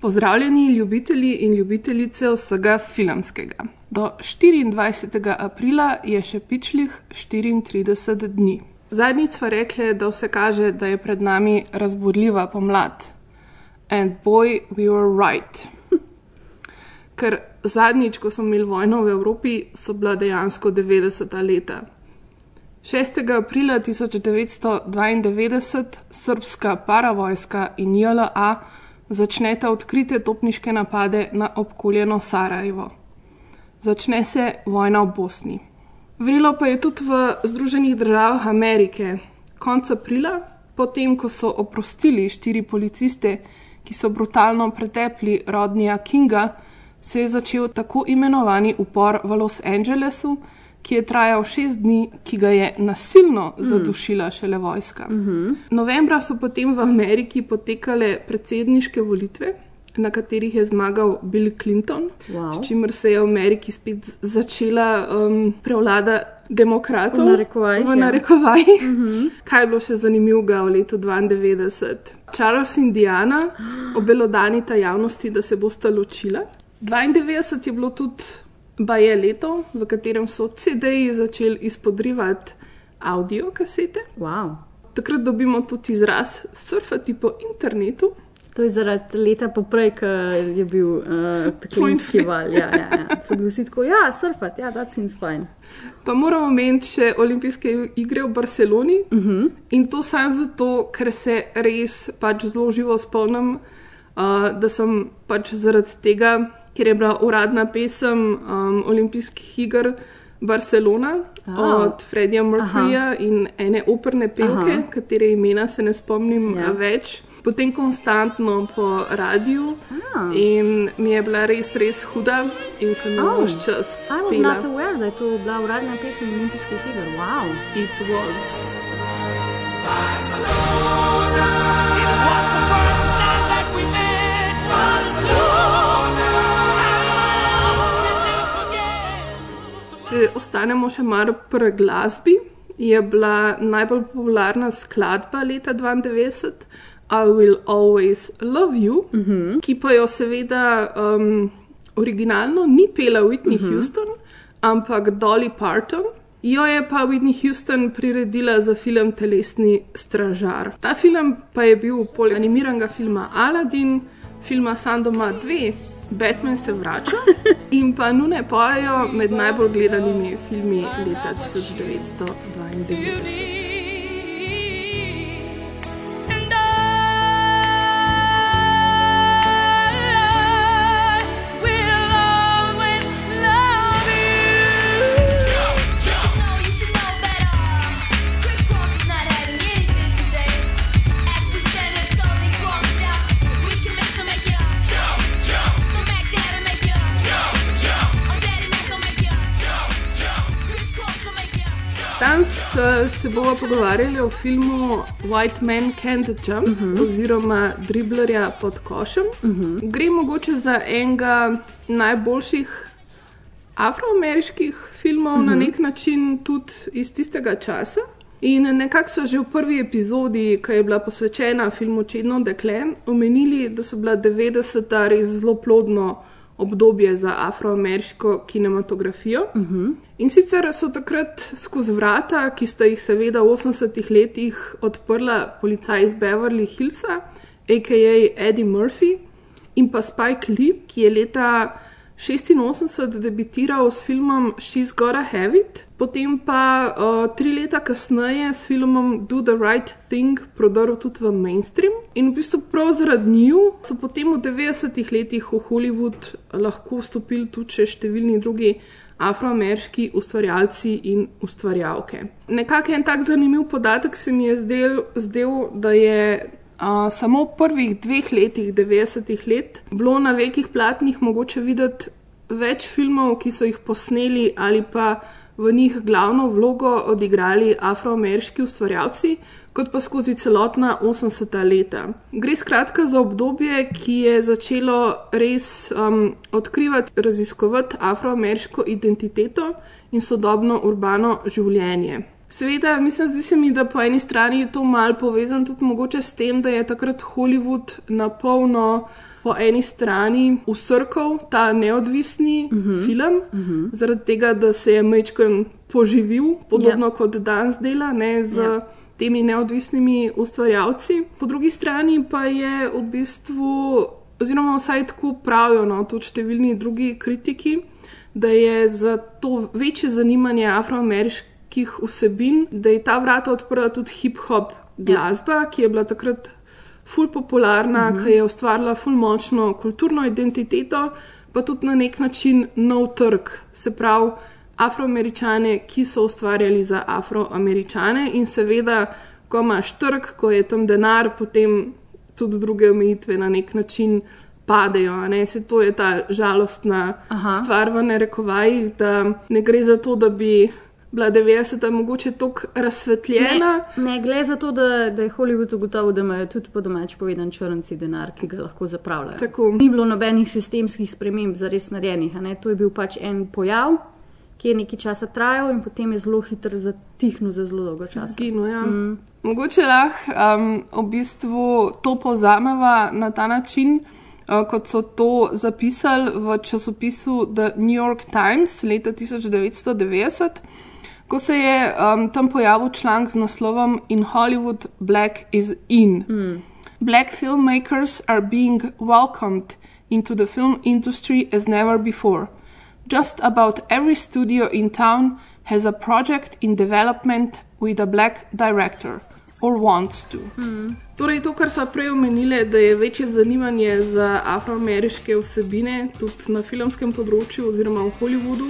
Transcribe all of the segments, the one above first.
Pozdravljeni, ljubitelji in ljubitelice vsega filmskega. Do 24. aprila je še pičlih 34 dni. Zadnjič smo rekli, da vse kaže, da je pred nami razburljiva pomlad. And boy, we were right. Ker zadnjič, ko smo imeli vojno v Evropi, so bila dejansko 90. leta. 6. aprila 1992 srpska paravojska in JLA začneta odkrite topniške napade na obkoljeno Sarajevo. Začne se vojna v Bosni. Vrilo pa je tudi v Združenih državah Amerike. Konec aprila, potem ko so oprostili štiri policiste, ki so brutalno pretepli rodnija Kinga, se je začel tako imenovani upor v Los Angelesu, ki je trajal šest dni, ki ga je nasilno zadušila šele vojska. Novembra so potem v Ameriki potekale predsedniške volitve, na katerih je zmagal Bill Clinton, Wow. s čimer se je v Ameriki spet začela um, prevlada demokratov. V narekovajih, V ja. narekovajih. Kaj je bilo še zanimivega v letu 92? Charles in Diana obelodanita javnosti, da se bosta ločila. 92 je bilo tudi baje leto, v katerem so CD-ji začeli izpodrivati audio kasete. Wow. Takrat dobimo tudi izraz surfati po internetu. To je zaradi leta poprej, ko je bil uh, peklinski Point val. Ja, ja, ja. So bili vsi tako, ja, surfat, ja, that seems fine. Pa moramo omeniti še olimpijske igre v Barceloni. Uh -huh. In to samo zato, ker se res pač zelo živo spomnim, uh, da sem pač zaradi tega, ker je bila uradna pesem um, olimpijskih iger Barcelona Ah. od Freddija Mercuryja in ene operne pevke, Aha. katere imena se ne spomnim Ja. ja. več. Potem konstantno po radiju Ah. in mi je bila res, res huda in sem jo Oh. vse čas I was pela. not aware, da je to bila uradna pesem olimpijskih iger. Wow. It was. It was the first night that we met. Barcelona. Če ostanemo še malo pri glasbi, je bila najbolj popularna skladba leta 92, I Will Always Love You, uh -huh. ki pa jo seveda um, originalno ni pela Whitney uh -huh. Houston, ampak Dolly Parton. Jo je pa Whitney Houston priredila za film Telesni stražar. Ta film pa je bil poleg animiranega filma Aladdin, filma Sandoma 2, Batman se vrača in pa nune pojejo med najbolj gledanimi filmi leta 1992. se bomo pogovarjali o filmu White Man Can't Jump uh -huh. oziroma Driblerja pod košem. Uh -huh. Gre mogoče za enega najboljših afroameriških filmov, uh -huh. na nek način tudi iz tistega časa. In nekako so že v prvi epizodi, ki je bila posvečena filmu Čedno dekle, omenili, da so bila 90-ta res zelo plodno obdobje za afroameriško kinematografijo. Uh -huh. In sicer so takrat skozi vrata, ki sta jih seveda v 80-ih letih odprla policaj iz Beverly Hillsa, a.k.a. Eddie Murphy in pa Spike Lee, ki je leta 86 debitiral s filmom She's Gotta Have It, potem pa uh, tri leta kasneje s filmom Do the Right Thing prodrl tudi v mainstream. In v bistvu prav zaradi njiju so potem v 90-ih letih v Hollywood lahko vstopili tudi še številni drugi afroameriški ustvarjalci in ustvarjalke. Nekako en tak zanimiv podatek se mi je zdel, zdel da je Uh, samo v prvih dveh letih, 90-ih let, bilo na velikih platnih mogoče videti več filmov, ki so jih posneli ali pa v njih glavno vlogo odigrali afroameriški ustvarjalci, kot pa skozi celotna 80-ta leta. Gre skratka za obdobje, ki je začelo res um, odkrivati, raziskovati afroameriško identiteto in sodobno urbano življenje. Seveda, mislim, zdi se mi, da po eni strani je to mal povezano tudi mogoče s tem, da je takrat Hollywood na polno po eni strani usrkal ta neodvisni uh -huh. film, uh -huh. zaradi tega, da se je Mečken poživil, podobno Ja. yeah. kot danes dela, ne z. Ja. Yeah temi neodvisnimi ustvarjalci. Po drugi strani pa je v bistvu, oziroma vsaj tako pravijo, no, tudi številni drugi kritiki, da je za to večje zanimanje afroameriških vsebin, da je ta vrata odprla tudi hip-hop glasba, ki je bila takrat ful popularna, -hmm. ki je ustvarila ful močno kulturno identiteto, pa tudi na nek način nov trg. Se pravi, afroameričane, ki so ustvarjali za afroameričane in seveda, ko imaš trg, ko je tam denar, potem tudi druge omejitve na nek način padejo. Ne? Se to je ta žalostna Aha. stvar v narekovajih, da ne gre za to, da bi bila 90-ta mogoče tako razsvetljena. Ne, ne gre za to, da, da je Hollywood ugotovil, da imajo tudi po domač povedan črnci denar, ki ga lahko zapravljajo. Tako. Ni bilo nobenih sistemskih sprememb zares narejenih. a ne. To je bil pač en pojav, ki je nekaj časa trajal in potem je zelo hitro zatihnil za zelo dolgo časa. Zginil, ja. mm. Mogoče lahko um, v bistvu to povzameva na ta način, uh, kot so to zapisali v časopisu The New York Times leta 1990, ko se je um, tam pojavil članek z naslovom In Hollywood Black is in. Mm. Black filmmakers are being welcomed into the film industry as never before. Just about every studio in town has a project in development with a black director or wants to. Hmm. Torej, to, kar so prej omenili, da je večje zanimanje za afroameriške vsebine tudi na filmskem področju oziroma v Hollywoodu.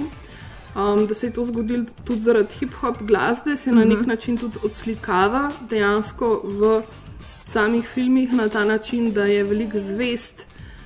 Um, da se je to zgodilo tudi zaradi hip-hop glasbe, se na nek način tudi odslikava dejansko v samih filmih na ta način, da je veliko zvest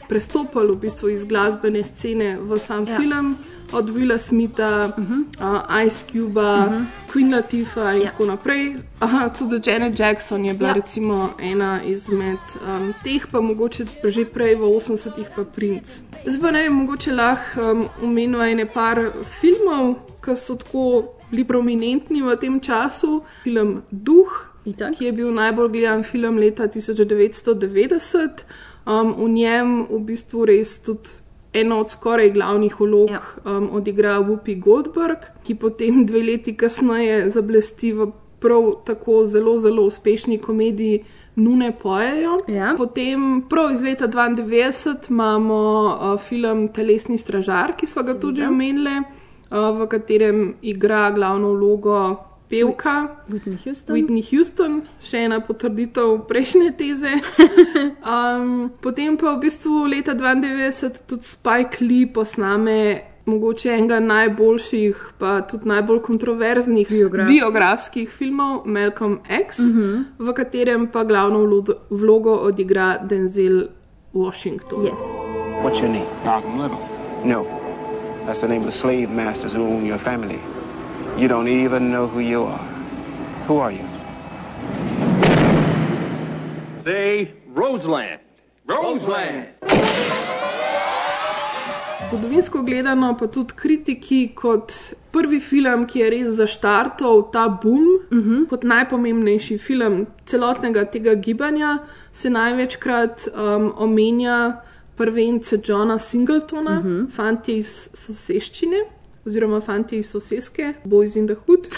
prestopal v bistvu iz glasbene scene v sam ja. film, od Willa Smitha, uh -huh. uh, Ice Cube, uh -huh. Queen Latifah in Ja. tako naprej. Aha, tudi Janet Jackson je bila Ja. ja. recimo ena izmed um, teh, pa mogoče že prej v 80-ih pa Prince. Zdaj pa ne vem, mogoče lahko um, omenjava ene par filmov, ki so tako bili prominentni v tem času. Film Duh, Itak. ki je bil najbolj gledan film leta 1990. Um, v njem v bistvu res tudi eno od skoraj glavnih vlog Ja. um, odigra Whoopi Goldberg, ki potem dve leti kasneje zablesti v prav tako zelo, zelo uspešni komediji Nune pojejo. Ja. Potem prav iz leta 92 imamo uh, film Telesni stražar, ki smo ga tudi že omenili, uh, v katerem igra glavno vlogo pevka. Whitney Houston. Whitney Houston, še ena potrditev prejšnje teze. Um, potem pa v bistvu leta 92 tudi Spike Lee posname mogoče enega najboljših, pa tudi najbolj kontroverznih Biografskih. biografskih filmov, Malcolm X, uh -huh. v katerem pa glavno vlo- vlogo odigra Denzel Washington. Yes. What's your name? Malcolm Little. No. That's the name of the slave masters who own your family. You don't even know who you are. Who are you? Say Roseland. Roseland. Zgodovinsko gledano, pa tudi kritiki, kot prvi film, ki je res zaštartal ta boom, uh -huh. kot najpomembnejši film celotnega tega gibanja, se največkrat um, omenja prvence Johna Singletona, uh -huh. fanti iz soseščine. Oziroma, fanti iz soseske, Boys in the Hood.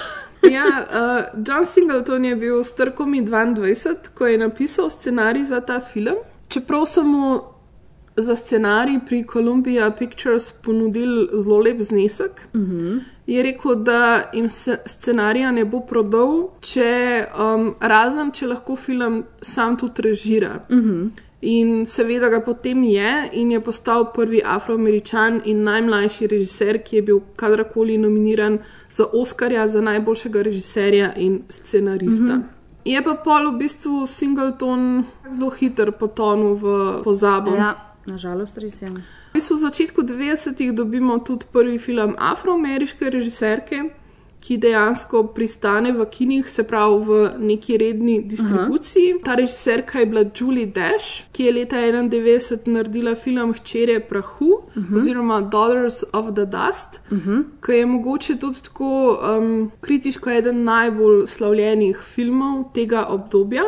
Ja, uh, John Singleton je bil star komi 22, ko je napisal scenarij za ta film. Čeprav so mu za scenarij pri Columbia Pictures ponudili zelo lep znesek. Uh -huh. Je rekel, da jim scenarija ne bo prodal, če, um, razen če lahko film sam tudi režira. Uh -huh. In seveda ga potem je in je postal prvi afroameričan in najmlajši režiser, ki je bil kadarkoli nominiran za Oscarja za najboljšega režiserja in scenarista. Mm -hmm. Je pa pol v bistvu Singleton zelo hiter potonil v pozabo. Ja. Nažalost, res je. V bistvu v začetku 90-ih dobimo tudi prvi film afroameriške režiserke, ki dejansko pristane v kinih, se pravi v neki redni distribuciji. Aha. Ta režiserka je bila Julie Dash, ki je leta 91 naredila film Hčere prahu uh -huh. oziroma Daughters of the Dust, uh -huh. ki je mogoče tudi tako um, kritiško eden najbolj slavljenih filmov tega obdobja.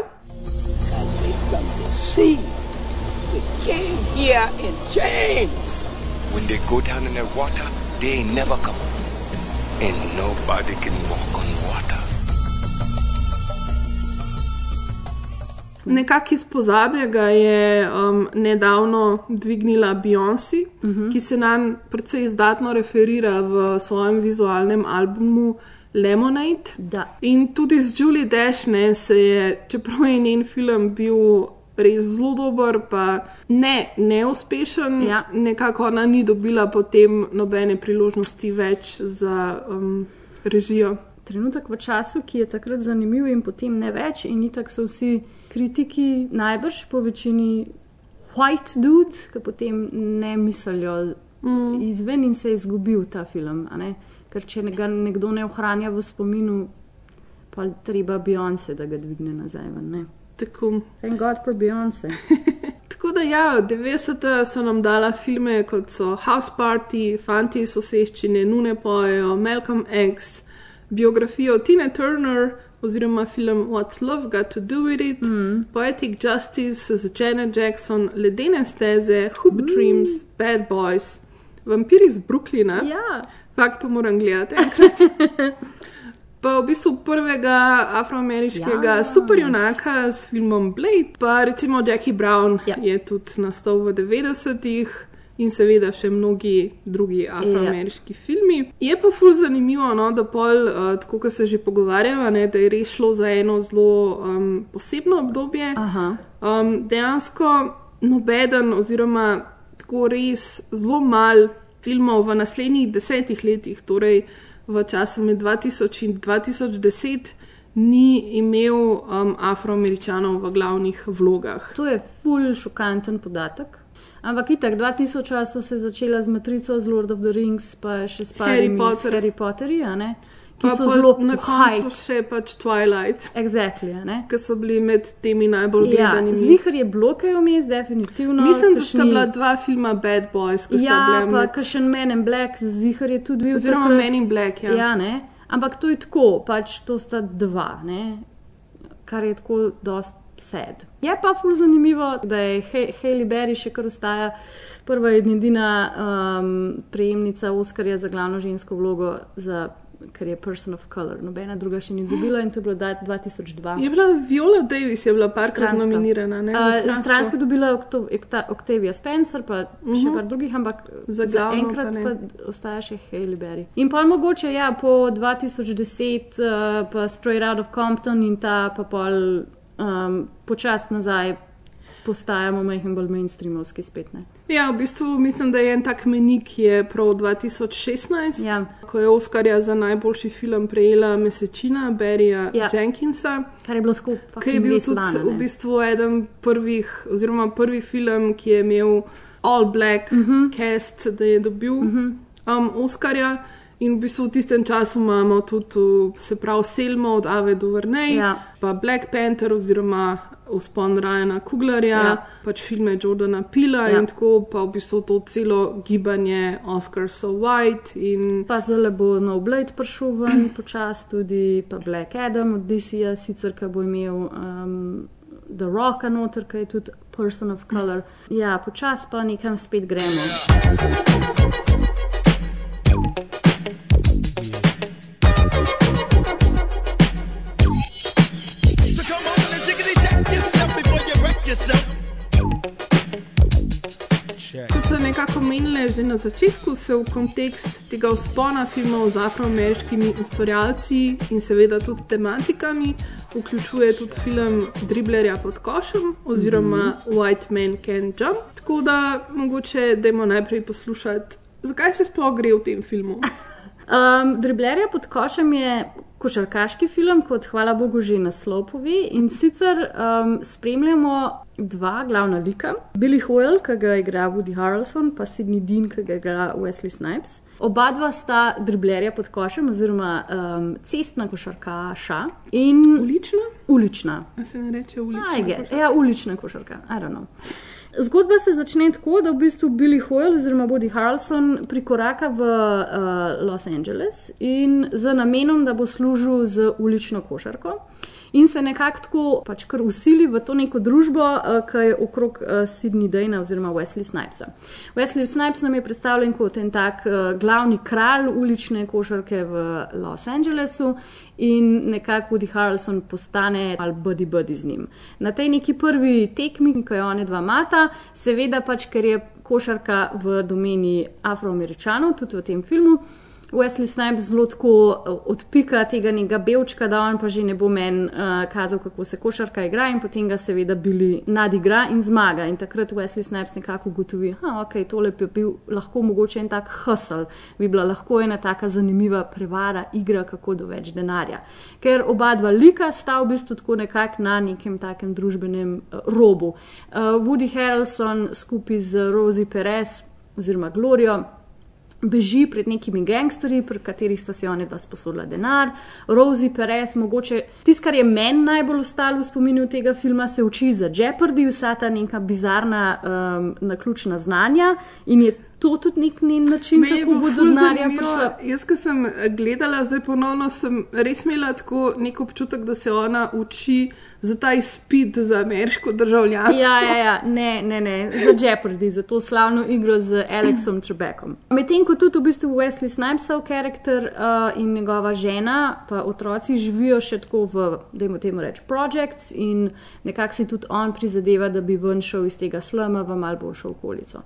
See, we came here in chains. When they go down in that water, they never come up. And nobody can walk on water. Nekako iz pozabe ga je um, nedavno dvignila Beyoncé, uh -huh. ki se nam precej izdatno referira v svojem vizualnem albumu Lemonade. Da. In tudi z Julie Dash ne, se je, čeprav je njen film bil res zelo dober, pa ne neuspešen, Ja. nekako ona ni dobila potem nobene priložnosti več za um, režijo. Trenutek v času, ki je takrat zanimiv, in potem ne več, in itak so vsi kritiki, najbrž po večini white dudes, ki potem ne mislijo mm. izven in se je izgubil ta film. Ker če ga nekdo ne ohranja v spominu, pa treba Beyoncé, da ga dvigne nazaj. ven? Tako. Thank God for Beyoncé. Tako da, ja, 90. so nam dala filme kot so House Party, Fanti iz soseščine, Nune pojejo, Malcolm X, biografijo Tina Turner oziroma film What's Love Got to Do With It, mm. Poetic Justice z Janet Jackson, Ledene steze, Hoop mm. Dreams, Bad Boys, Vampiri iz Brooklyna. ja, Fakt, to moram gledati enkrat. Pa v bistvu prvega afroameriškega Ja, ja, superjunaka s filmom Blade, pa recimo Jackie Brown Ja. je tudi nastal v 90-ih in seveda še mnogi drugi afroameriški ja. filmi. Je pa ful zanimivo, no, da pol, uh, tako kot se že pogovarjava, ne, da je res šlo za eno zelo um, posebno obdobje. aha. Um, dejansko nobeden, oziroma tako res zelo mal filmov v naslednjih desetih letih, torej v času med 2000 in 2010, ni imel um, afroameričanov v glavnih vlogah. To je ful šokanten podatek. Ampak itak, 2000 so se začela z Matrico, z Lord of the Rings, pa še s Harry Potter. Harry Potterji? Ki Pa so zelo na koncu hype. še pač Twilight, Exactly, ki so bili med temi najbolj Ja, gledanimi. zihar je bilo kaj vmes, definitivno. Mislim, da sta bila dva filma Bad Boys, ki sta Ja, bila pa med, kakšen Men in Black, zihar je tudi bil. oziroma takrat. Men in Black. Ja. Ja, ne? Ampak to je tako, pač to sta dva, ne? kar je tako dost sad. Je pa ful zanimivo, da je He- Hailey Berry še kar ostaja prva in edina um, prejemnica Oscarja za glavno žensko vlogo, za, ker je Person of Color. Nobena druga še ni dobila in to je bilo da- 2002. Je bila Viola Davis, je bila parkrat nominirana. Ne, za Uh, stransko. stransko je dobila Octavia Spencer, pa uh -huh. še par drugih, ampak Za za enkrat pa pa, ostaja še Hailey Berry. In pa mogoče, ja, po 2010, uh, pa Straight Out of Compton in ta pa pol um, počasi nazaj postajamo majhen bolj mainstreamovski spet. Ne? Ja, v bistvu mislim, da je en tak menik je prav 2016, Ja. ko je Oscarja za najboljši film prejela Mesečina Barryja Ja. Jenkinsa, Kar je bilo tako ki je bil tudi lani, v bistvu eden prvih, oziroma prvi film, ki je imel all black uh Mhm. -huh. cast, da je dobil uh -huh. um, Oscarja. In v bistvu v tistem času imamo tudi, se pravi, Selmo od Ave do Vrnej, Ja. pa Black Panther oziroma Uspon Ryana Kuglerja, Ja. ja. pač filme Jordana Pila Ja. ja. in tako pa v bistvu to celo gibanje Oscar so white in Pa zelo bo nov Blade prišel ven, počasi tudi pa Black Adam od DC-ja, sicer ki bo imel um, The Rocka noter, ki je tudi person of color. Ja, počasi pa nekam spet gremo. So nekako menili že na začetku, se v kontekst tega vzpona filmov z afroameriškimi ustvarjalci in seveda tudi tematikami vključuje tudi film Driblerja pod košem oziroma mm -hmm. White Man Can Jump. Tako da mogoče dajmo najprej poslušati, zakaj se sploh gre v tem filmu. Um, Driblerja pod košem je košarkaški film, kot hvala Bogu že naslov pove. In sicer um, spremljamo dva glavna lika. Billy Hoyle, ki ga igra Woody Harrelson, pa Sidney Dean, ki ga igra Wesley Snipes. Oba dva sta driblerja pod košem, oziroma um, cestna košarkaša in Ulična? ulična. A se ne reče ulična? Košarka? Ja, ulična košarka, I don't know. Zgodba se začne tako, da v bistvu Billy Hoyle oziroma Woody Harrelson prikoraka v uh, Los Angeles in z namenom, da bo služil z ulično košarko. In se nekako tako pač kar usili v to neko družbo, uh, ki je okrog uh, Sidney Dana oziroma Wesley Snipesa. Wesley Snipes nam je predstavljen kot en tak uh, glavni kralj ulične košarke v Los Angelesu in nekako Woody Harrelson postane ali buddy buddy z njim. Na tej neki prvi tekmi, ko je one dva mata, seveda pač, ker je košarka v domeni afroameričanov, tudi v tem filmu. Wesley Snipes zelo tako eh, odpika tega nekega belčka, da on pa že ne bo meni uh, kazal, kako se košarka igra, in potem ga seveda bili nadigra in zmaga. In takrat Wesley Snipes nekako ugotovi, da okay, tole bi bil lahko mogoče en tak hustle, bi bila lahko ena taka zanimiva prevara, igra, kako do več denarja. Ker oba dva lika sta v bistvu tako nekako na nekem takem družbenem uh, robu. Uh, Woody Harrelson skupaj z Rosie Perez oziroma Glorijo beži pred nekimi gangsterji, pri katerih sta si oni da sposodila denar. Rosie Perez, mogoče tisto, kar je meni najbolj ostalo v spominu tega filma, se uči za Jeopardy, vsa ta neka bizarna um, naključna znanja in je to tudi nek njen način, je kako bilo bo do ful denarja prišla. Jaz, ki sem gledala, zdaj ponovno sem res imela tako nek občutek, da se ona uči za ta izpit za ameriško državljanstvo. Ja, ja, ja, ne, ne, ne, za Jeopardy, za to slavno igro z Alexom Trebekom. Medtem ko tudi v bistvu Wesley Snipesov karakter uh, in njegova žena, pa otroci živijo še tako v, dajmo temu reči, projects in nekako si tudi on prizadeva, da bi ven šel iz tega slama v mal boljšo okolico.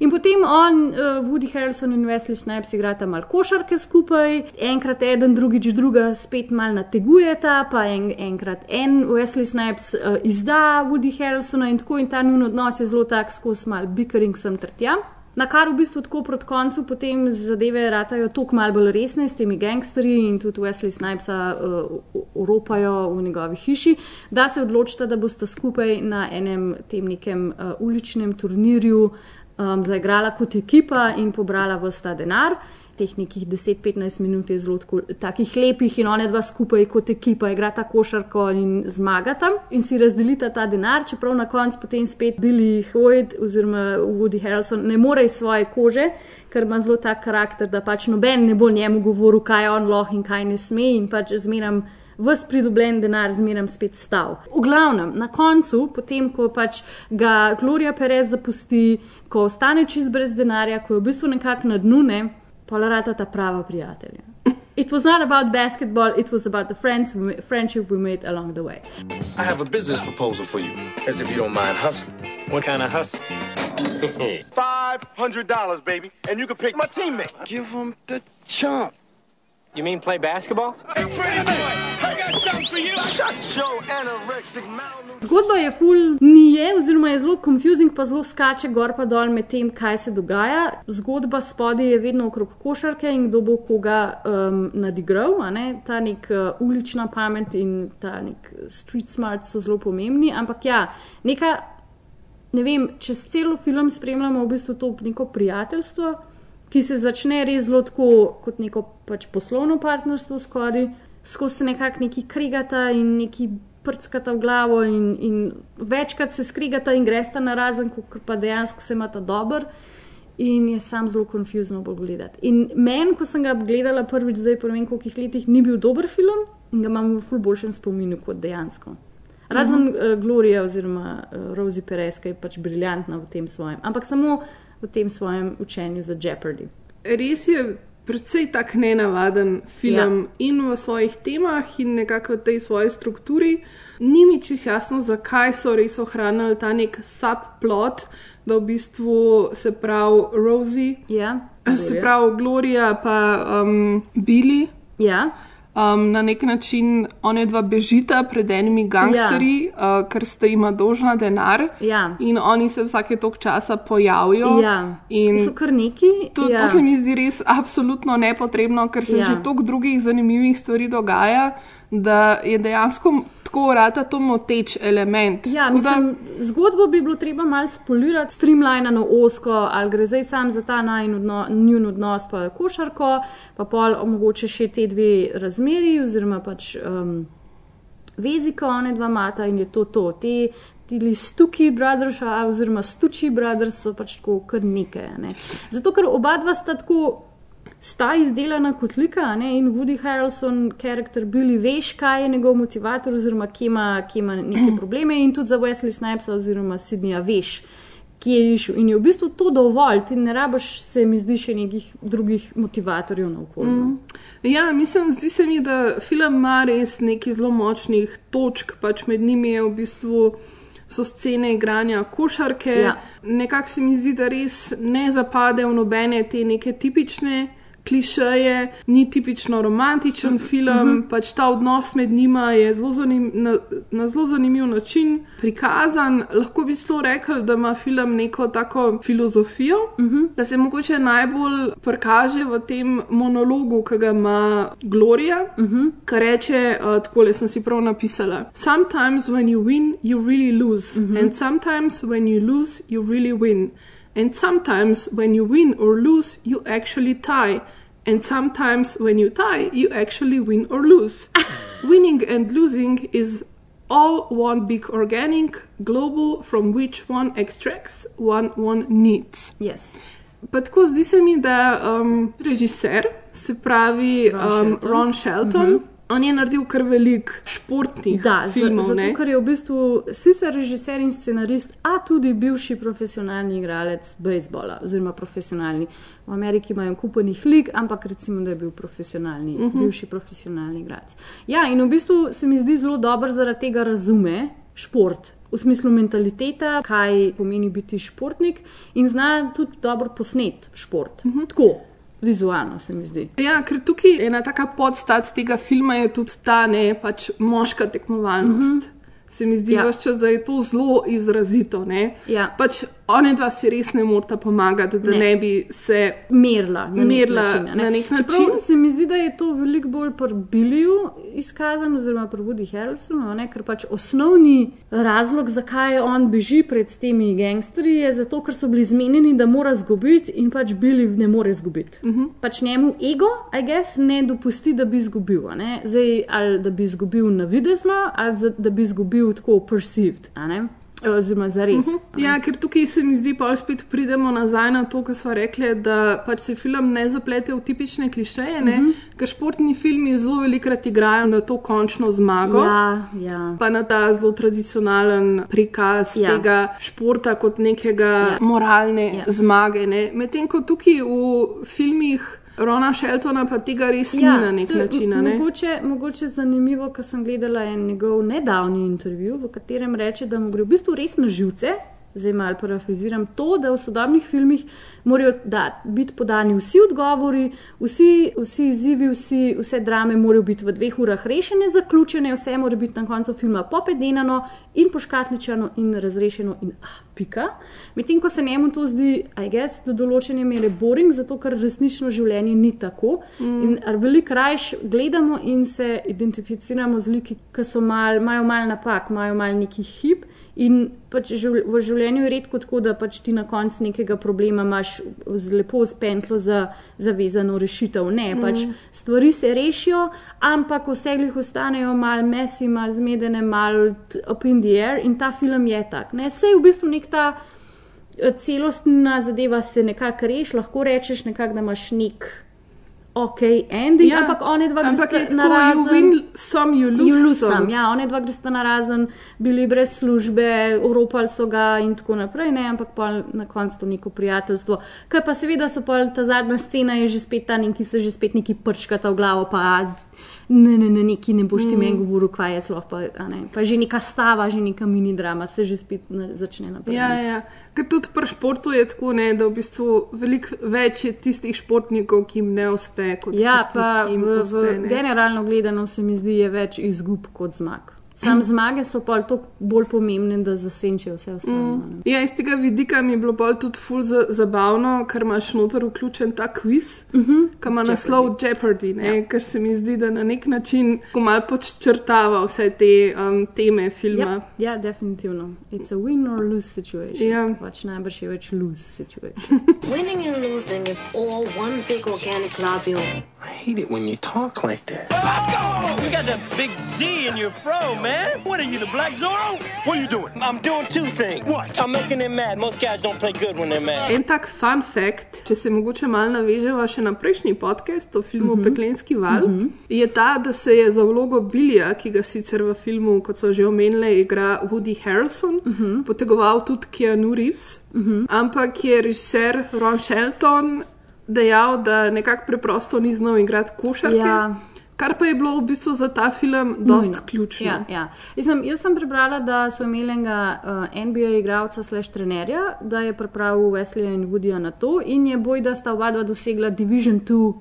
In potem on, uh, Woody Harrelson in Wesley Snipes igrata mal košarke skupaj, enkrat eden, drugič druga spet mal nategujeta, pa en, enkrat en Wesley Snipes uh, izda Woody Harrelsona in tako in ta njun odnos je zelo tak skozi mal bickering sem ter tja. Na kar v bistvu tako proti koncu potem zadeve ratajo toliko malce bolj resne s temi gangsterji in tudi Wesley Snipesa uh, oropajo v njegovi hiši, da se odločita, da bosta skupaj na enem tem nekem uh, uličnem turnirju um, zaigrala kot ekipa in pobrala vsta denar. Teh nekih 10-15 minut je zelo tako, takih lepih in one dva skupaj kot ekipa igrata košarko in zmagata in si razdelita ta denar, čeprav na koncu potem spet Billy Hoyt oziroma Woody Harrelson ne more iz svoje kože, ker ima zelo tak karakter, da pač noben ne bo njemu govoril, kaj on lahko in kaj ne sme in pač zmeram. Ves pridobljen denar zmeraj spet stav. V glavnem, na koncu, potem ko pač ga Gloria Perez zapusti, ko ostane čist brez denarja, ko je v bistvu nekako na dnu, ne, polarata ta prava prijatelja. It was not about basketball, it was about the friends, we friendship we made along the way. I have a business proposal for you, as if you don't mind hustling. What kind of hustle? Five hundred dollars, baby, and you can pick my teammate. Give him the chump. You mean play basketball? Hey, pretty boy, Zgodba je full nije, oziroma je zelo confusing, pa zelo skače gor pa dol med tem, kaj se dogaja. Zgodba spodaj je vedno okrog košarke in kdo bo koga um, nadigral. ne. Ta nek uh, ulična pamet in ta nek street smart so zelo pomembni. Ampak ja, neka, ne vem, čez celo film spremljamo v bistvu to neko prijateljstvo, ki se začne res zelo tako kot neko pač poslovno partnerstvo skoraj, skozi se nekako neki krigata in neki prskata v glavo in, in večkrat se skrigata in gresta na razen, kot pa dejansko se imata dober. In je sam zelo konfuzno bolj gledati. In meni, ko sem ga gledala prvič, zdaj po ne vem koliko letih, ni bil dober film in ga imam v ful boljšem spominu kot dejansko. Razen uh, Gloria oziroma uh, Rosie Perez, ki je pač briljantna v tem svojem, ampak samo v tem svojem učenju za Jeopardy. Res je precej tak nenavaden film ja. in v svojih temah, in nekako v tej svoji strukturi. Ni mi čisto jasno, zakaj so res ohranili ta nek subplot, da v bistvu se pravi Rosie, Ja, se pravi Gloria, pa um, Billy. ja. Um, na nek način one dva bežita pred enimi gangsterji, ja. uh, ker sta jima dolžna denar. Ja. In oni se vsake tok časa pojavijo. Ja. So kar neki. To, ja. to se mi zdi res absolutno nepotrebno, ker se ja. že toliko drugih zanimivih stvari dogaja, da je dejansko tako urata to moteč element. Ja, mislim, zgodbo bi bilo treba malo spolirati, streamlinano osko, ali gre zdaj sam za ta njun odnos, pa košarko, pa pol omogoče še te dve razmeri, oziroma pač um, vezi, ko one dva mata in je to to. Te, Ti stuki brothers, oziroma stuči brothers, so pač tako kar nekaj. Ne? Zato, ker oba dva sta tako sta izdelana kot lika ne? in Woody Harrelson, karakter Billy, veš, kaj je njegov motivator, oziroma kje ima, kje ima neke probleme, in tudi za Wesley Snipesa oziroma Sydneyja veš, kje je išel. In je v bistvu to dovolj, ti ne rabiš, se mi zdi, še nekih drugih motivatorjev na okolju. Mm. Ja, mislim, zdi se mi, da film ima res nekaj zelo močnih točk, pač med njimi je v bistvu. So scene igranja košarke. Ja. Nekako se mi zdi, da res ne zapade v nobene te neke tipične klišeje, ni tipično romantičen film, Mhm. pač ta odnos med njima je zelo zanim, na, na zelo zanimiv način prikazan. Lahko bi celo rekel, da ima film neko tako filozofijo, Mhm. da se mogoče najbolj prikaže v tem monologu, ki ga ima Gloria, Mhm. ki reče: uh, Tako sem si prav napisala. Sometimes when you win, you really lose, Mhm. and sometimes when you lose, you really win. And sometimes when you win or lose, you actually tie. And sometimes when you tie, you actually win or lose. Winning and losing is all one big organic global from which one extracts what one needs. Yes. Pa tako zdi se mi, da um, režiser, se pravi Ron Ron Shelton. Um, Ron Shelton uh -huh. On je naredil kar velik športnih Da, filmov. zato, ne. ker je v bistvu sicer režiser in scenarist, a tudi bivši profesionalni igralec bejzbola, oziroma profesionalni. V Ameriki imajo kupenih lig, ampak recimo, da je bil profesionalni, uh Mhm. -huh. bivši profesionalni igralec. Ja, in v bistvu se mi zdi zelo dober, zaradi tega razume šport. V smislu mentaliteta, kaj pomeni biti športnik, in zna tudi dobro posnet šport. Uh Mhm. -huh. Tako, vizualno se mi zdi. Ja, ker tukaj ena taka podstat tega filma je tudi ta ne pač moška tekmovalnost. Uh -huh. Se mi zdi, Ja. čas, da je to zelo izrazito. Ne? Ja. Pač one dva si res ne morata pomagati, da Ne. ne, bi se merila na Merila nek način. ne. na nek Čeprav način. se mi zdi, da je to veliko bolj pri Billiju izkazano, oziroma pri Woody Harrelsonu, ker pač osnovni razlog, zakaj on beži pred temi gangsterji, je zato, ker so bili zmenjeni, da mora zgubiti in pač Billy ne more zgubiti. Uh -huh. Pač njemu ego, I guess, ne dopusti, da bi izgubil. Zdaj, ali da bi izgubil navidezno, ali da bi izgubil tako perceived. Oziroma, za res. Ja, ker tukaj se mi zdi, pa spet pridemo nazaj na to, kar smo rekli, da pač se film ne zaplete v tipične klišeje, uh Mhm. -huh. ker športni filmi zelo velikrat igrajo na to končno zmago. Ja, ja. Pa na ta zelo tradicionalen prikaz Ja. tega športa kot nekega Ja. moralne ja. zmage. ne. Medtem ko tukaj v filmih Rona Sheltona pa tega res ja, ni na nek način. Ne? Mogoče, mogoče zanimivo, ker sem gledala en njegov nedavni intervju, v katerem reče, da mu gre v bistvu res na živce. Zdaj malo parafraziram to, da v sodobnih filmih morajo da, biti podani vsi odgovori, vsi, vsi izzivi, vsi, vse drame morajo biti v dveh urah rešene, zaključene, vse mora biti na koncu filma popedenano in poškatličano in razrešeno in ah, pika. Medtem ko se njemu to zdi, I guess, do določene mere boring, zato ker resnično življenje ni tako. Mm. In veliko rajš gledamo in se identificiramo z liki, ki so mal, imajo mal napak, imajo mal neki hip. In pač v življenju je redko tako, da pač ti na koncu nekega problema imaš z lepo spentlo za zavezano rešitev. Ne, pač stvari se rešijo, ampak vse jih ostanejo mal mesi, mal zmedene, mal t- up in the air in ta film je tak. Ne, sej v bistvu nek ta eh, celostna zadeva se nekako reši, lahko rečeš nekako, da imaš nek ok ending, ja, ampak one dva ampak gresta tako, na razen. win some, you lose, You lose some. some. Ja, one dva gresta na razen, bili brez službe, oropali so ga in tako naprej, ne, ampak pa na koncu to neko prijateljstvo. Kaj pa seveda so pa ta zadnja scena, je že spet ta neki se že spet neki prčkata v glavo, pa ne, ne, ne, neki ne boš ti mm. meni govoril, kaj je sploh, pa, a ne, pa že neka stava, že neka mini drama se že spet ne, začne naprej. Ja, ja. Ker tudi pri športu je tako, ne, da v bistvu veliko več je tistih športnikov, ki jim ne uspe kot Ja, tistih, pa ki jim v, uspe. v ne. generalno gledano se mi zdi, je več izgub kot zmag. Sam zmage so pa toliko bolj pomembne, da zasenčijo vse ostalo. Mm. Ja, iz tega vidika mi je bilo bolj tudi ful za, zabavno, ker imaš noter vključen ta kviz, uh -huh. ki ima naslov Jeopardy, ne, ja. ker se mi zdi, da na nek način malo podčrtava vse te um, teme filma. Ja, ja, definitivno. It's a win or lose situation. Ja. Pač najbrž je več lose situation. Winning and losing is all one big organic globule. I hate it when you talk like that. You got that big Z in your fro, man. What are you, the Black Zorro? What are you doing? I'm doing two things. What? I'm making them mad. Most guys don't play good when they're mad. En tak fun fact, če se mogoče malo naveževa še na prejšnji podcast o filmu uh -huh. Peklenski val, uh -huh. je ta, da se je za vlogo Billija, ki ga sicer v filmu, kot so že omenili, igra Woody Harrelson, uh -huh. potegoval tudi Keanu Reeves, uh -huh. ampak je režiser Ron Shelton dejal, da nekako preprosto ni znal igrati košarke. Ja. Kar pa je bilo v bistvu za ta film Nujno. ključno. Ja, ja. Jaz, sem, jaz sem prebrala, da so imeli enega uh, NBA igralca, slash trenerja, da je pripravil Wesleya in Woodyja na to, in je boj, da sta oba dva dosegla Division 2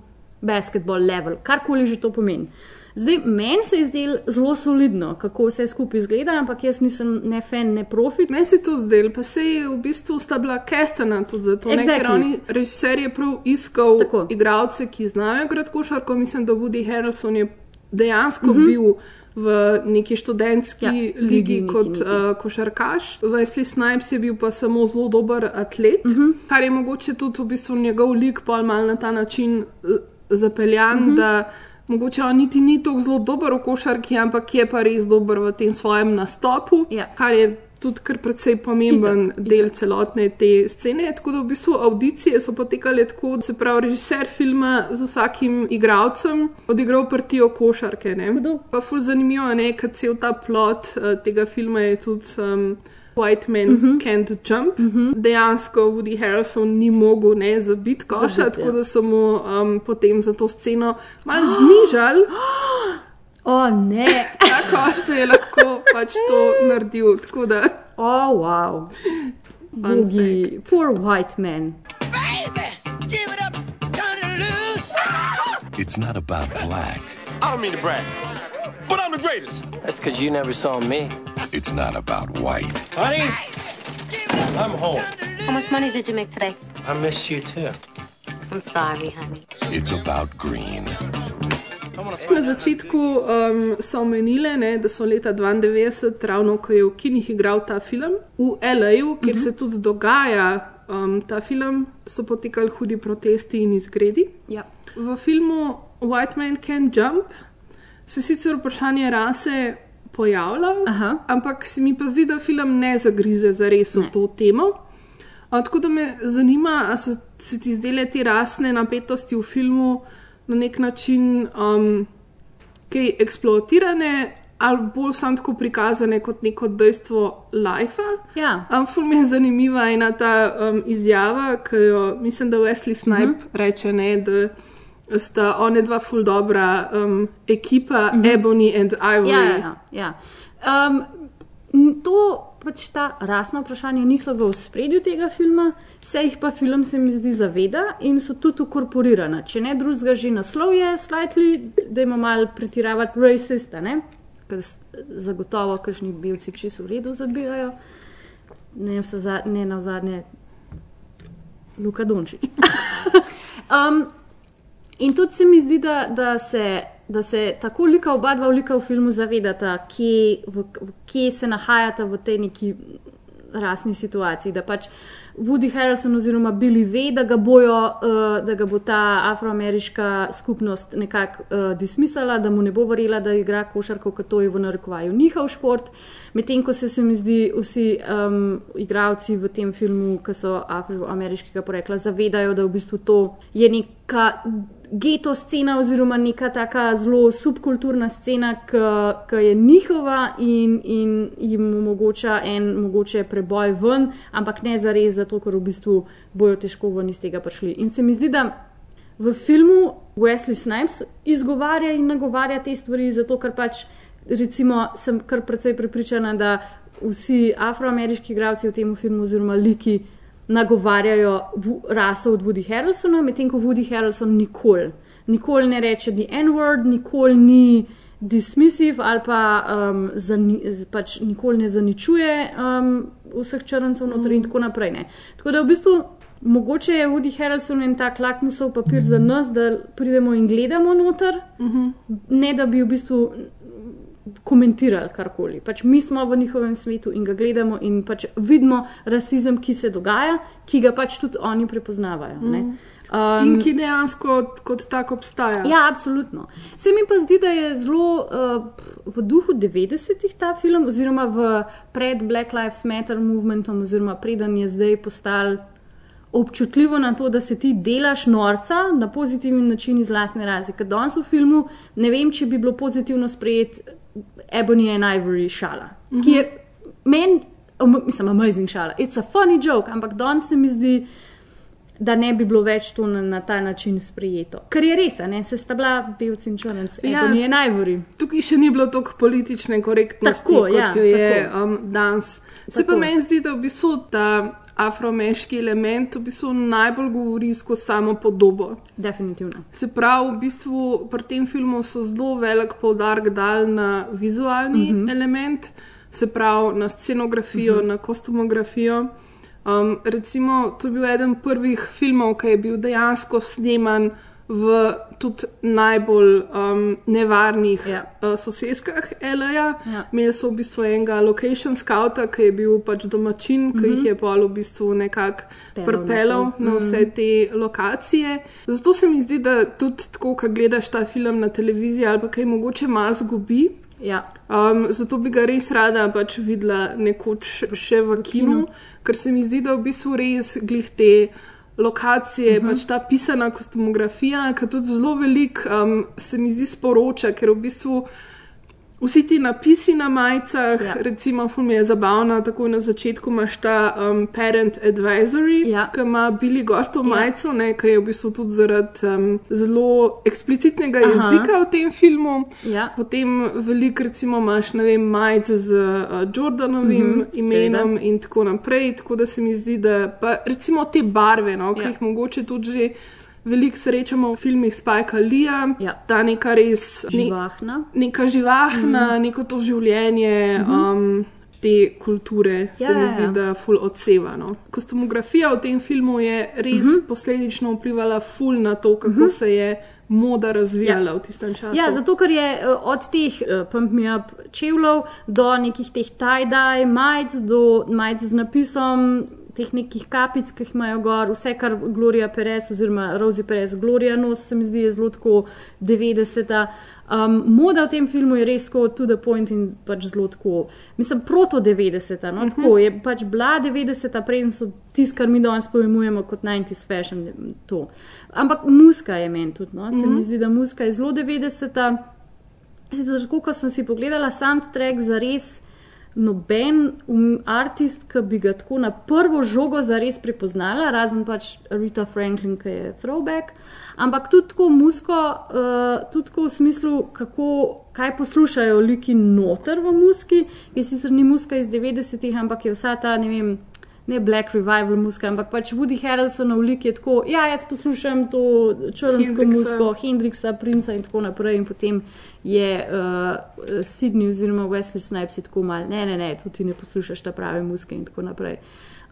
basketball level, karkoli že to pomeni. Zdaj, meni se je zdelo zelo solidno, kako vse skupaj izgleda, ampak jaz nisem ne fan, ne profit. Meni se je to zdelo, pa se je v bistvu sta bila kestena tudi za to. Exactly. Exactly. Ker oni režiser je prav iskal Tako. igralce, ki znajo igrati košarko. Mislim, da Woody Harrelson je dejansko mm -hmm. bil v neki študentski Ja, ligi neki, kot neki. uh, košarkaš. Wesley Snipes je bil pa samo zelo dober atlet, mm Mhm. -hmm. kar je mogoče tudi v bistvu njegov lik pol mal na ta način uh, zapeljan, mm Mhm. -hmm. da mogoče on niti ni tako zelo dober v košarki, ampak je pa res dober v tem svojem nastopu, Ja. kar je tudi kar precej pomemben Itak, del celotne te scene. Tako da v bistvu audicije so potekale tako, da se pravi, režiser filma z vsakim igralcem odigral partijo košarke. Ne? Pa ful zanimivo je, ker cel ta plot uh, tega filma je tudi. Um, White Man uh -huh. Can't Jump. Uh -huh. Dejansko Woody Harrelson ni mogel ne zabiti koša, Zabit, tako ja. da so mu um, potem za to sceno malo znižali. O ne, Ta koš je lahko pač to naredil. Tako da o oh, wow. Bogi, poor white man. Give it up, turn it loose. It's not about black. I don't mean to brag, but I'm the greatest. That's because you never saw me. It's not about white. Honey, I'm home. How much money did you make today? I missed you too. I'm sorry, honey. It's about green. Na začetku um, so omenile, ne, da so leta 92, ravno ko je v kinih igral ta film, v L.A., kjer se tudi dogaja um, ta film, so potekali hudi protesti in izgredi. Ja. V filmu White Man Can Jump se sicer vprašanje rase pojavlja, Aha. ampak se mi pa zdi, da film ne zagrize za res v to temo. A, tako da me zanima, ali so se ti zdele te rasne napetosti v filmu na nek način um, kaj eksploatirane ali bolj samo tako prikazane kot neko dejstvo life. Ja. Um, ful mi je zanimiva ena ta um, izjava, ki jo mislim, da Wesley Snipe uh -huh. reče, ne, da sta one dva ful dobra um, ekipa, uh -huh. Ebony and Ivory. Ja, ja, ja, ja. Um, to pač ta rasna vprašanja niso v spredju tega filma, se jih pa film se mi zdi zaveda in so tudi ukorporirana. Če ne drugega, že naslov je slightly, da ima malo pretiravati racist, a ne? ker zagotovo kakšni belci čisto v redu zabijajo. Ne, za, ne na zadnje, Luka Dončić. um, In tudi se mi zdi, da, da, se, da se tako lika oba dva lika v filmu zavedata, kje, v, v, kje se nahajata v tej neki rasni situaciji. Da pač Woody Harrelson oziroma Billy ve, da ga, bojo, uh, da ga bo ta afroameriška skupnost nekako uh, dismisala, da mu ne bo verjela, da igra košarko, ker to je v narekovaju njihov šport. Medtem ko se, se mi zdi, vsi um, igravci v tem filmu, ki so afroameriškega porekla, zavedajo, da v bistvu to je neka geto scena oziroma neka taka zelo subkulturna scena, ki je njihova in, in jim omogoča en mogoče preboj ven, ampak ne za res, zato ker v bistvu bojo težko ven iz tega prišli. In se mi zdi, da v filmu Wesley Snipes izgovarja in nagovarja te stvari, zato ker pač recimo sem kar precej prepričana, da vsi afroameriški igralci v tem filmu oziroma liki nagovarjajo raso od Woody Harrelsona, medtem ko Woody Harrelson nikoli nikoli ne reče the N-word, nikoli ni dismissive ali pa, um, zani, pač nikoli ne zaničuje um, vseh črncev noter in tako naprej. Ne. Tako da v bistvu. Mogoče je Woody Harrelson en tak lakmusov papir za nas, da pridemo in gledamo noter, uh -huh. ne da bi v bistvu komentirali karkoli. Pač mi smo v njihovem svetu in ga gledamo in pač vidimo rasizem, ki se dogaja, ki ga pač tudi oni prepoznavajo. ne. Mhm. Um, In ki dejansko kot, kot tak obstaja. Ja, absolutno. Se mi pa zdi, da je zelo uh, v duhu 90-ih ta film, oziroma v pred Black Lives Matter movementom, oziroma preden je zdaj postal občutljivo na to, da se ti delaš norca na pozitiven način iz lastne raze. Ker danes v filmu ne vem, če bi bilo pozitivno sprejet Ebony and Ivory šala, mm -hmm. ki je meni, um, mislim, amazing šala. It's a funny joke, ampak danes se mi zdi da ne bi bilo več to na, na ta način sprejeto. Ker je res, ne, se sta bila belci in črnci, Ja. Ebony in Ivory. Tukaj še ni bilo toliko politične korektnosti, Tako, kot ja, jo je tako. um, danes. Se pa Tako. meni zdi, da v bistvu ta afroameriški element v bistvu najbolj govori skozi samo podobo. Definitivno. Se pravi, v bistvu pri tem filmu so zelo velik poudarek dal na vizualni Mhm. mm -hmm. element, se pravi na scenografijo, mm -hmm. na kostumografijo. Um, recimo, to je bil eden prvih filmov, ki je bil dejansko sneman v tudi najbolj um, nevarnih Ja. uh, soseskah L.A. Ja. Imeli so v bistvu enega location scouta, ki je bil pač domačin, ki jih je pol v bistvu nekako Peljal prepelal naokoli. na vse te lokacije. Zato se mi zdi, da tudi tako, ko gledaš ta film na televiziji ali kaj mogoče malo zgubi. Ja. Um, zato bi ga res rada pač videla nekoč še v kinu, ker se mi zdi, da v bistvu res glih te lokacije, uh -huh. pač ta pisana kostumografija, ki tudi zelo velik um, se mi zdi sporoča, ker v bistvu. Vsi ti napisi na majicah, Ja. ja. recimo, ful mi je zabavno, tako na začetku imaš ta um, Parent Advisory, Ja. ki ima Billy Gorto Ja. majico, ne, ki je v bistvu tudi zaradi um, zelo eksplicitnega Aha. jezika v tem filmu. Ja. Potem veliko, recimo, imaš vem, majice z uh, Jordanovim Mhm, mm -hmm, imenom seveda. in tako naprej. Tako da se mi zdi, da pa recimo te barve, no, ki Ja. jih mogoče tudi že veliko srečamo v filmih Spajka Lija, Ja. ta neka res ne, Živahna. neka živahna, mm. neko to življenje. Mm -hmm. um, Te kulture se Ja, mi ja, zdi, ja. da ful odseva. No. Kostumografija v tem filmu je res mm -hmm. posledično vplivala ful na to, kako mm -hmm. se je moda razvijala ja. v tistem času. Ja, zato ker je eh, od teh uh, Pump Me Up čevljev do nekih teh tie-dye majic, do majic z napisom. Teh nekih kapic, ki jih imajo gor, vse, kar Gloria Perez oziroma Rosie Perez, Gloria nos, se mi zdi, je zelo tako 90. Um, moda v tem filmu je res tako to the point in pač zelo tako, mislim, proto 90. No? Uh -huh. Tako je pač bila 90. preden so tisto, kar mi danes pojmujemo kot 90s fashion. To. Ampak muska je meni tudi, no? se uh -huh. mi zdi, da muska je zelo 90. Sicer, ko sem si pogledala soundtrack za res. Noben um, artist, ki bi ga tako na prvo žogo zares prepoznala, razen pač Rita Franklin, ki je throwback, ampak tudi tako musko, uh, tudi tako v smislu, kako, kaj poslušajo liki noter v muski. Je sicer ni muska iz 90-ih, ampak je vsa ta, ne vem, ne Black Revival muska, ampak pač Woody Harrelsonov lik je tako, ja, jaz poslušam to črnsko Hendrixa. musko, Hendriksa, Princa in tako naprej. In potem je uh, Sydney oziroma Wesley Snipes tako mal, ne, ne, ne, tudi ti ne poslušaš ta prave muske in tako naprej.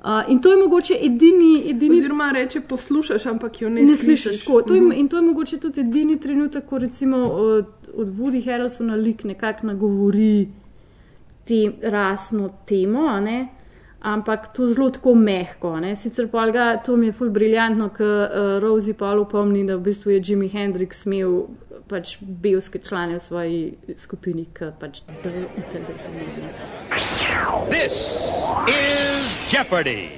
Uh, in to je mogoče edini, edini Oziroma reče, poslušaš, ampak jo ne, ne slišiš. slišiš. Tako, to je, Mhm. in to je mogoče tudi edini trenutek, ko recimo od, od Woody Harrelsona lik nekako nagovori te rasno temo, ne? Ampak to zelo tako mehko. Ne? Sicer pa ga, to mi je ful briljantno, ker uh, Rosie pa opomni, da v bistvu je Jimi Hendrix imel pač belske člane v svoji skupini, ki pač drvijo italde. This is Jeopardy!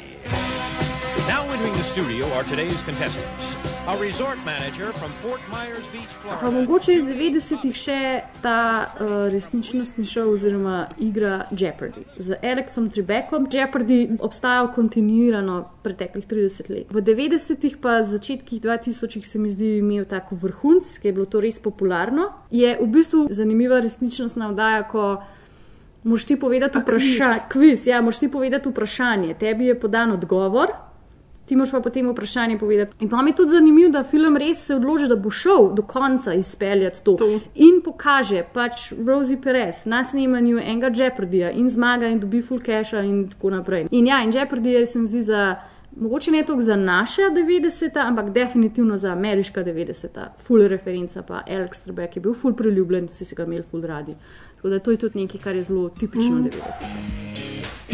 Now entering the studio are today's contestants. A resort manager from Fort Myers Beach, Pa Florida. mogoče iz 90-ih še ta uh, resničnostni šov oziroma igra Jeopardy. Z Alexom Tribekom Jeopardy obstajal kontinuirano preteklih 30 let. V 90-ih pa začetkih 2000-ih se mi zdi imel tako vrhunc, ki je bilo to res popularno. Je v bistvu zanimiva resničnostna vdaja, ko moš ti povedati vprašanje. Kviz, ja, moš ti povedati vprašanje. Tebi je podan odgovor. Ti moraš pa potem vprašanje povedati. In pa mi je tudi zanimivo, da film res se odloči, da bo šel do konca izpeljati to. to. In pokaže pač Rosie Perez na snemanju enega Jeopardyja in zmaga in dobi full cache in tako naprej. In ja, in Jeopardy se mi zdi za. Mogoče ne toliko za naše 90, ampak definitivno za ameriška 90, full referenca, pa Alex Trebek je bil full priljubljen, vsi si ga imeli full radi. Tako da to je tudi nekaj, kar je zelo tipično Mm. 90.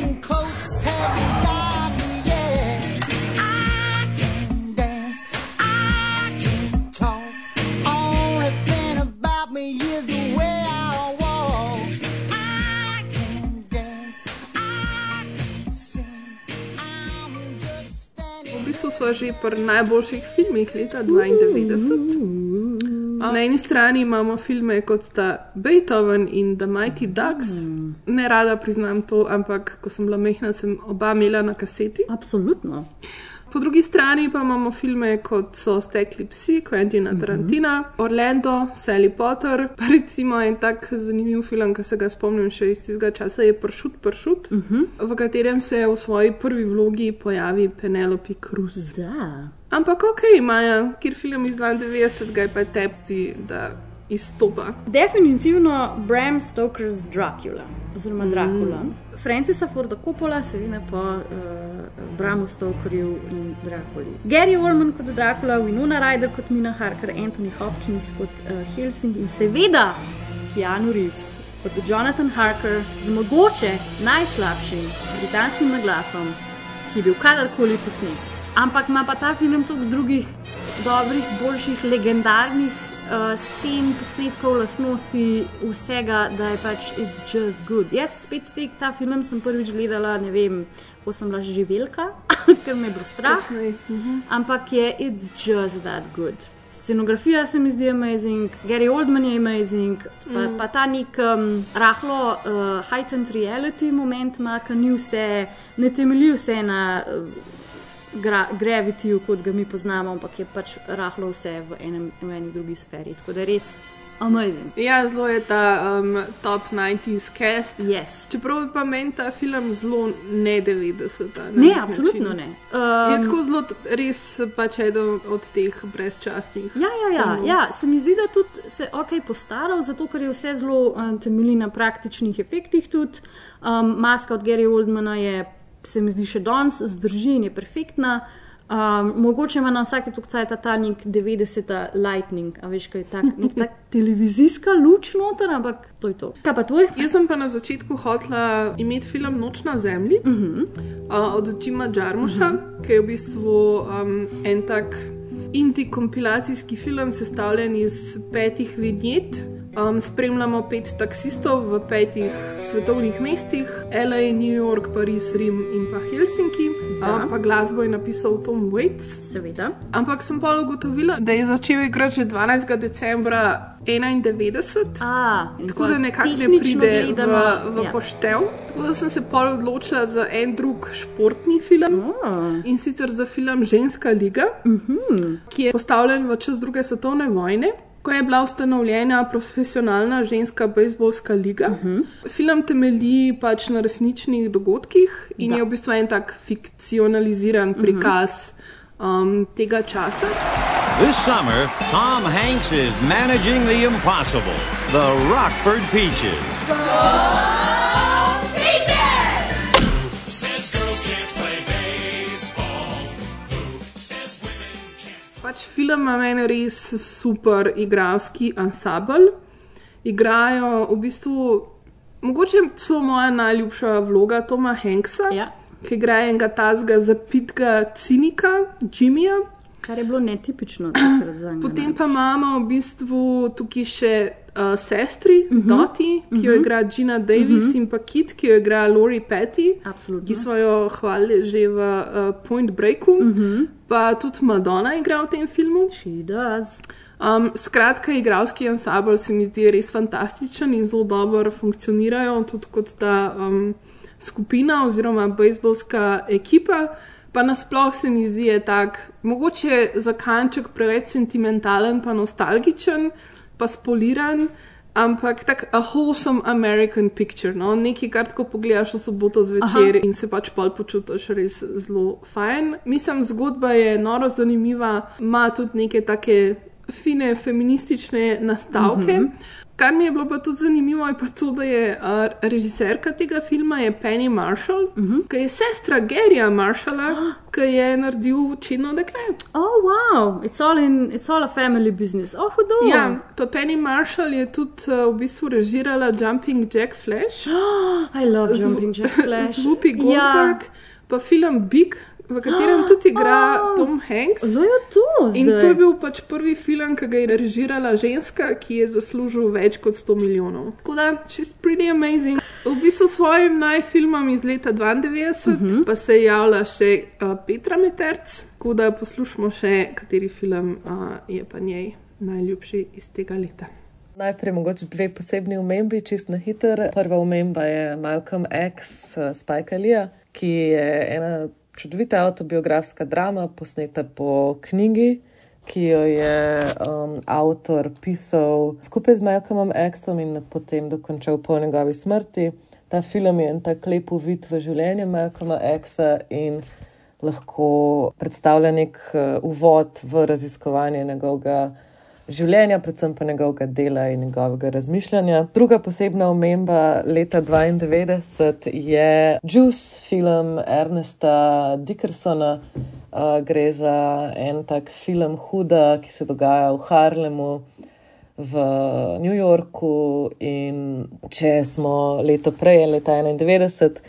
smo že pri najboljših filmih leta 92. Na eni strani imamo filme kot sta Beethoven in The Mighty Ducks. Ne rada priznam to, ampak ko sem bila mehna, sem oba imela na kaseti. Absolutno. Po drugi strani pa imamo filme kot so Stekli psi, Quentina Tarantina, Orlando, Sally Potter, pa recimo en tak zanimiv film, ki se ga spomnim še iz tistega časa, je Pršut, Pršut, v katerem se v svoji prvi vlogi pojavi Penelope Cruz. Da. Ampak ok, Maja, kjer film iz 92 ga je pa tepsti, da izstopa. Definitivno Bram Stoker's Dracula, oziroma Dracula. Mm. Francisa Forda Coppola, seveda pa uh, Bramu Stokerju in Draculi. Gary Oldman kot Dracula, Winona Ryder kot Mina Harker, Anthony Hopkins kot uh, Helsing in seveda Keanu Reeves kot Jonathan Harker z mogoče najslabšim britanskim naglasom, ki je bil kadarkoli posnet. Ampak ima pa ta film tudi drugih dobrih, boljših, legendarnih uh, scen, posnetkov, lastnosti, vsega, da je pač it's just good. Jaz spet tek ta film sem prvič gledala, ne vem, ko sem bila že velika, ker me je bilo strah. Kasneje, mhm. Ampak je it's just that good. Scenografija se mi zdi amazing, Gary Oldman je amazing, pa, Mm. pa ta nek um, rahlo uh, heightened reality moment ima, ki ni vse, ne temelji vse na uh, gra, gravitiju, kot ga mi poznamo, ampak je pač rahlo vse v, enem, v eni drugi sferi. Tako da je res amazing. Ja, zelo je ta um, top 90s cast. Yes. Čeprav je pa meni ta film zelo ne 90. na Ne, nek absolutno način. ne. je Um, tako zelo, res pač eden od teh brezčasnih. Ja, ja, ja, filmov. ja, se mi zdi, da tudi se je ok postaral, zato ker je vse zelo um, temelji na praktičnih efektih. Tudi. Um, maska od Gary Oldmana je, se mi zdi, še danes zdrži in je perfektna. Um, mogoče ima na vsaki tukaj ta, ta nek 90. lightning, a veš, kaj je tak, nek tak televizijska luč noter, ampak to je to. Kaj pa tvoj? Jaz sem pa na začetku hotela imeti film Noč na zemlji uh -huh. uh, od Jima Jarmuša, uh -huh. ki je v bistvu um, en tak indie-kompilacijski film, sestavljen iz petih vinjet. Um, spremljamo pet taksistov v petih svetovnih mestih: LA, New York, Pariz, Rim in pa Helsinki. Um, pa glasbo je napisal Tom Waits. Seveda. Ampak sem pa ugotovila, da je začel igrati že 12. decembra 91. A, Tako da nekako ne pride gledano, v, v ja. poštev. Tako da sem se pol odločila za en drug športni film oh. in sicer za film Ženska liga, uh -huh. ki je postavljen v čas druge svetovne vojne. Ko je bila ustanovljena profesionalna ženska bejzbolska liga, uh -huh. film temelji pač na resničnih dogodkih in Da. je v bistvu en tak fikcionaliziran prikaz um, tega časa. This summer, Tom Hanks is managing the impossible the Rockford Peaches. Says Pač film ima meni res super igralski ansambl. Igrajo v bistvu, mogoče celo moja najljubša vloga Toma Hanksa, ja. ki igra enega tazga zapitka cinika, Jimmyja. Kar je bilo netipično takrat za njega. Potem pa imamo v bistvu tukaj še uh, sestri, uh -huh. Doti, ki jo mhm. igra Gina Davis uh Mhm. -huh. in pa Kit, ki jo igra Lori Petty, Absolutno. ki smo jo hvalili že v uh, Point Breaku. Uh -huh. Pa tudi Madonna igra v tem filmu. Um, skratka, igralski ansambl se mi zdi res fantastičen in zelo dobro funkcionirajo, tudi kot ta um, skupina oziroma bejzbolska ekipa. Pa nasploh se mi zdi, da je tak, mogoče za kanček preveč sentimentalen, pa nostalgičen, pa spoliran. Ampak tako a wholesome American picture, no? nekaj, kar tako pogledaš v soboto zvečer Aha. in se pač pol počutiš res zelo fajn. Mislim, zgodba je noro zanimiva, ima tudi neke take fine feministične nastavke. Mm -hmm. Kar mi je bilo pa tudi zanimivo, je pa to, da je uh, režiserka tega filma je Penny Marshall, uh Mhm. -huh. ki je sestra Garyja Marshalla, ki je naredil Čino dekle. Oh, wow, it's all, in, it's all a family business. Oh, hudo. Ja, pa Penny Marshall je tudi uh, v bistvu režirala Jumping Jack Flash. I love Jumping Jack Flash. Z Whoopi Goldberg, ja. pa film Big, v katerem tudi igra Tom Hanks. Zdaj je to. In zdaj. to je bil pač prvi film, ki ga je režirala ženska, ki je zaslužil več kot 100 milijonov. Tako da, she's pretty amazing. V bistvu s svojim najfilmom iz leta 92 uh -huh. pa se je javila še uh, Petra Meterc, tako da poslušamo še, kateri film uh, je pa njej najljubši iz tega leta. Najprej mogoče dve posebni omembi, čist na hiter. Prva omemba je Malcolm X, uh, Spike Lee, ki je ena čudovita avtobiografska drama, posneta po knjigi, ki jo je um, avtor pisal skupaj z Malcolmom Xom in potem dokončal po njegovi smrti. Ta film je en tak lep uvid v življenje Malcolma Xa in lahko predstavlja nek uh, uvod v raziskovanje njegovega življenja, predvsem pa njegovega dela in njegovega razmišljanja. Druga posebna omemba leta 92 je Juice, film Ernesta Dickersona. Uh, gre za en tak film Huda, ki se dogaja v Harlemu v New Yorku. In če smo leto prej, leta 91,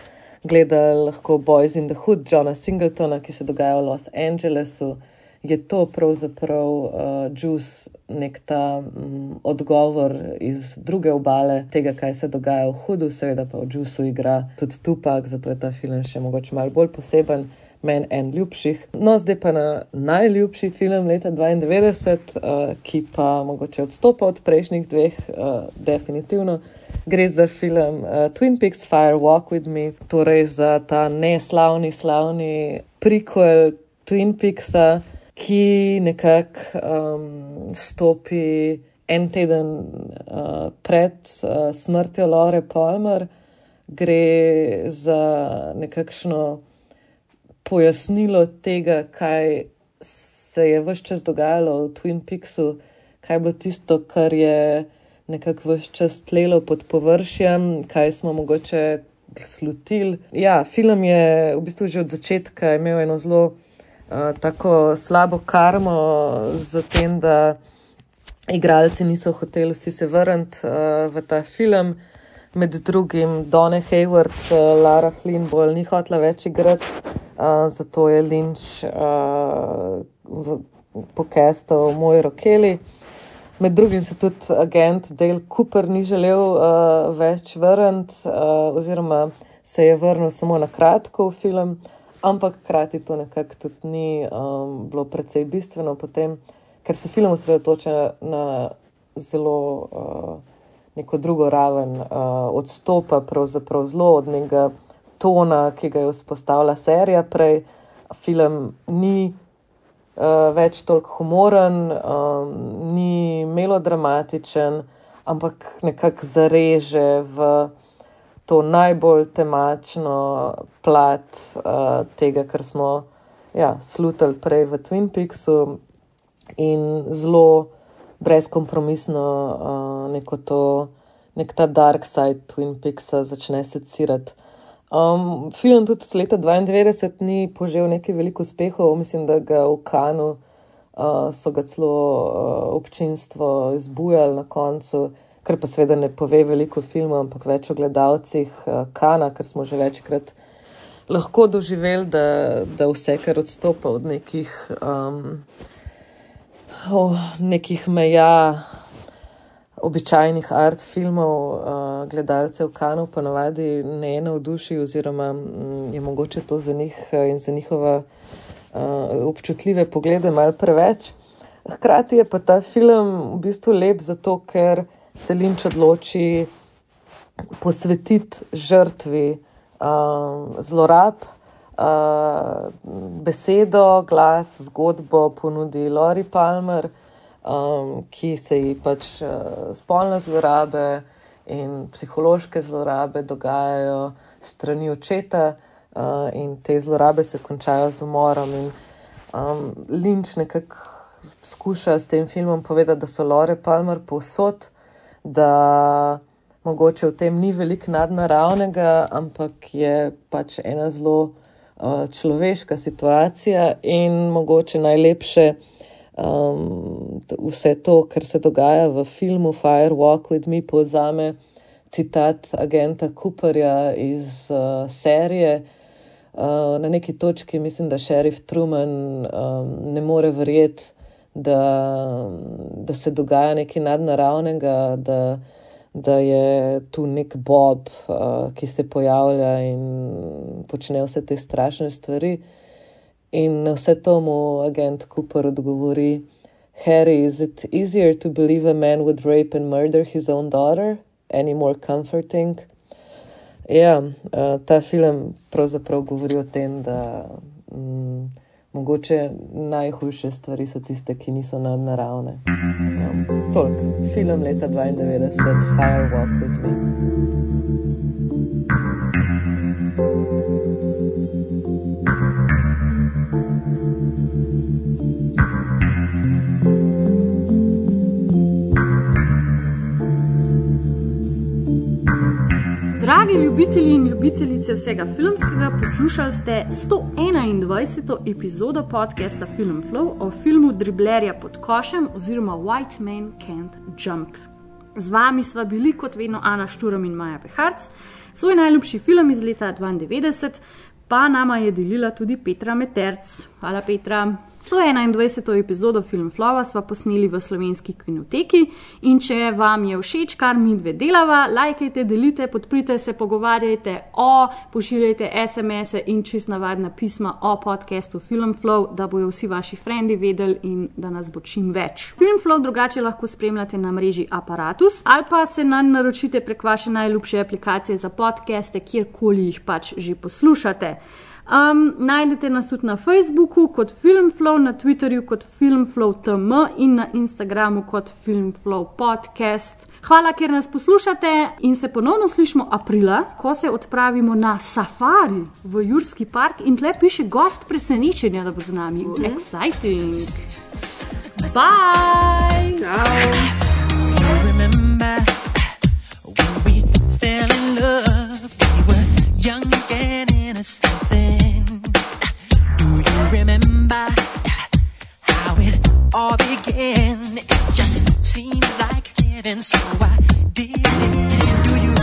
gledali lahko Boys in the Hood, Johna Singletona, ki se dogaja v Los Angelesu, je to pravzaprav uh, Juice nek ta um, odgovor iz druge obale tega, kaj se dogaja v Hudu, seveda pa v Juiceu igra tudi Tupac, zato je ta film še mogoče malo bolj poseben. Meni en ljubših. No, zdaj pa na najljubši film leta 92, uh, ki pa mogoče odstopa od prejšnjih dveh, uh, definitivno. Gre za film uh, Twin Peaks Fire Walk with Me, torej za ta neslavni, slavni prequel Twin Peaksa, ki nekako um, stopi en teden uh, pred uh, smrtjo Lore Palmer. Gre za nekakšno pojasnilo tega, kaj se je vse čas dogajalo v Twin Peaksu, kaj je bilo tisto, kar je nekako vse čas tlelo pod površjem, kaj smo mogoče slutili. Ja, film je v bistvu že od začetka imel eno zelo tako slabo karmo, z tem, da igralci niso hoteli vsi se vrniti uh, v ta film. Med drugim Donna Hayward, uh, Lara Flynn bolj ni hotela več igrati, uh, zato je Lynch uh, v, pokestal moj rokeli. Med drugim se tudi agent Dale Cooper ni želel uh, več vrniti, uh, oziroma se je vrnil samo na kratko v film, ampak hkrati to nekako tudi ni um, bilo precej bistveno, potem, ker se film osredotoča na zelo uh, neko drugo raven, uh, odstopa pravzaprav zelo od nekega tona, ki ga je vzpostavila serija prej. Film ni uh, več toliko humoren, um, ni melodramatičen, ampak nekako zareže v to najbolj temačno plat uh, tega, kar smo ja, slutili prej v Twin Peaksu in zelo brezkompromisno uh, neko to, nek ta dark side Twin Peaksa začne secirati. Um, film tudi z leta 92 ni požel nekaj veliko uspehov, mislim, da ga v Kanu uh, so ga celo uh, občinstvo izbujali na koncu, kar pa seveda ne pove veliko filmov, ampak več o gledalcih uh, Kana, ker smo že večkrat lahko doživeli, da, da vse, kar odstopa od nekih, um, oh, nekih meja običajnih art filmov, uh, gledalcev Kanov ponavadi ne navduši, oziroma mm, je mogoče to za njih uh, in za njihove uh, občutljive poglede malo preveč. Hkrati je pa ta film v bistvu lep zato, ker se Linč odloči posvetiti žrtvi uh, zlorab. Uh, besedo, glas, zgodbo ponudi Lori Palmer, um, ki se ji pač uh, spolne zlorabe in psihološke zlorabe dogajajo strani očeta, uh, in te zlorabe se končajo z umorom. In, um, Lynch nekako skuša s tem filmom povedati, da so Lore Palmer povsod, da mogoče v tem ni veliko nadnaravnega, ampak je pač ena zelo uh, človeška situacija in mogoče najlepše um, vse to, kar se dogaja v filmu Fire Walk with Me, povzame citat agenta Cooperja iz uh, serije. Uh, na neki točki mislim, da šerif Truman um, ne more verjeti, da, da se dogaja nekaj nadnaravnega, da, da je tu nek Bob, uh, ki se pojavlja in počne vse te strašne stvari. In na vse to mu agent Cooper odgovori: Harry, is it easier to believe a man would rape and murder his own daughter? Any more comforting? Ja, uh, ta film pravzaprav govori o tem, da mm, mogoče najhujše stvari so tiste, ki niso nadnaravne. Um, Toliko, film leta 92, Fire Walk with Me. Dragi ljubitelji in ljubitelice vsega filmskega, poslušali ste 121. epizodo podcasta Film Flow o filmu Driblerja pod košem oziroma White Man Can't Jump. Z vami sva bili kot vedno Ana Šturom in Maja Peharc. Svoj najljubši film iz leta 92 pa nama je delila tudi Petra Meterc. Hvala Petra. 121. epizodo Film Flova sva posneli v slovenski kinoteki in če vam je všeč, kar mi dve delava, lajkajte, delite, podprite se, pogovarjajte o, pošiljajte SMS-e in čist navadna pisma o podkastu Film Flow, da bojo vsi vaši frendi vedeli in da nas bo čim več. Film Flow drugače lahko spremljate na mreži Apparatus ali pa se nanj naročite prek vaše najljubše aplikacije za podcaste, kjerkoli jih pač že poslušate. Um, najdete nas tudi na Facebooku kot Filmflow, na Twitterju kot Filmflow.tm in na Instagramu kot Filmflow podcast. Hvala, ker nas poslušate in se ponovno slišimo aprila, ko se odpravimo na safari v Jurski park in tle piše gost presenečenja, da bo z nami. Uh -huh. Exciting! Bye! Ciao! remember when we fell in love? We were young walking into something. Do you remember how it all began? It just seemed like living, so I did it. Do you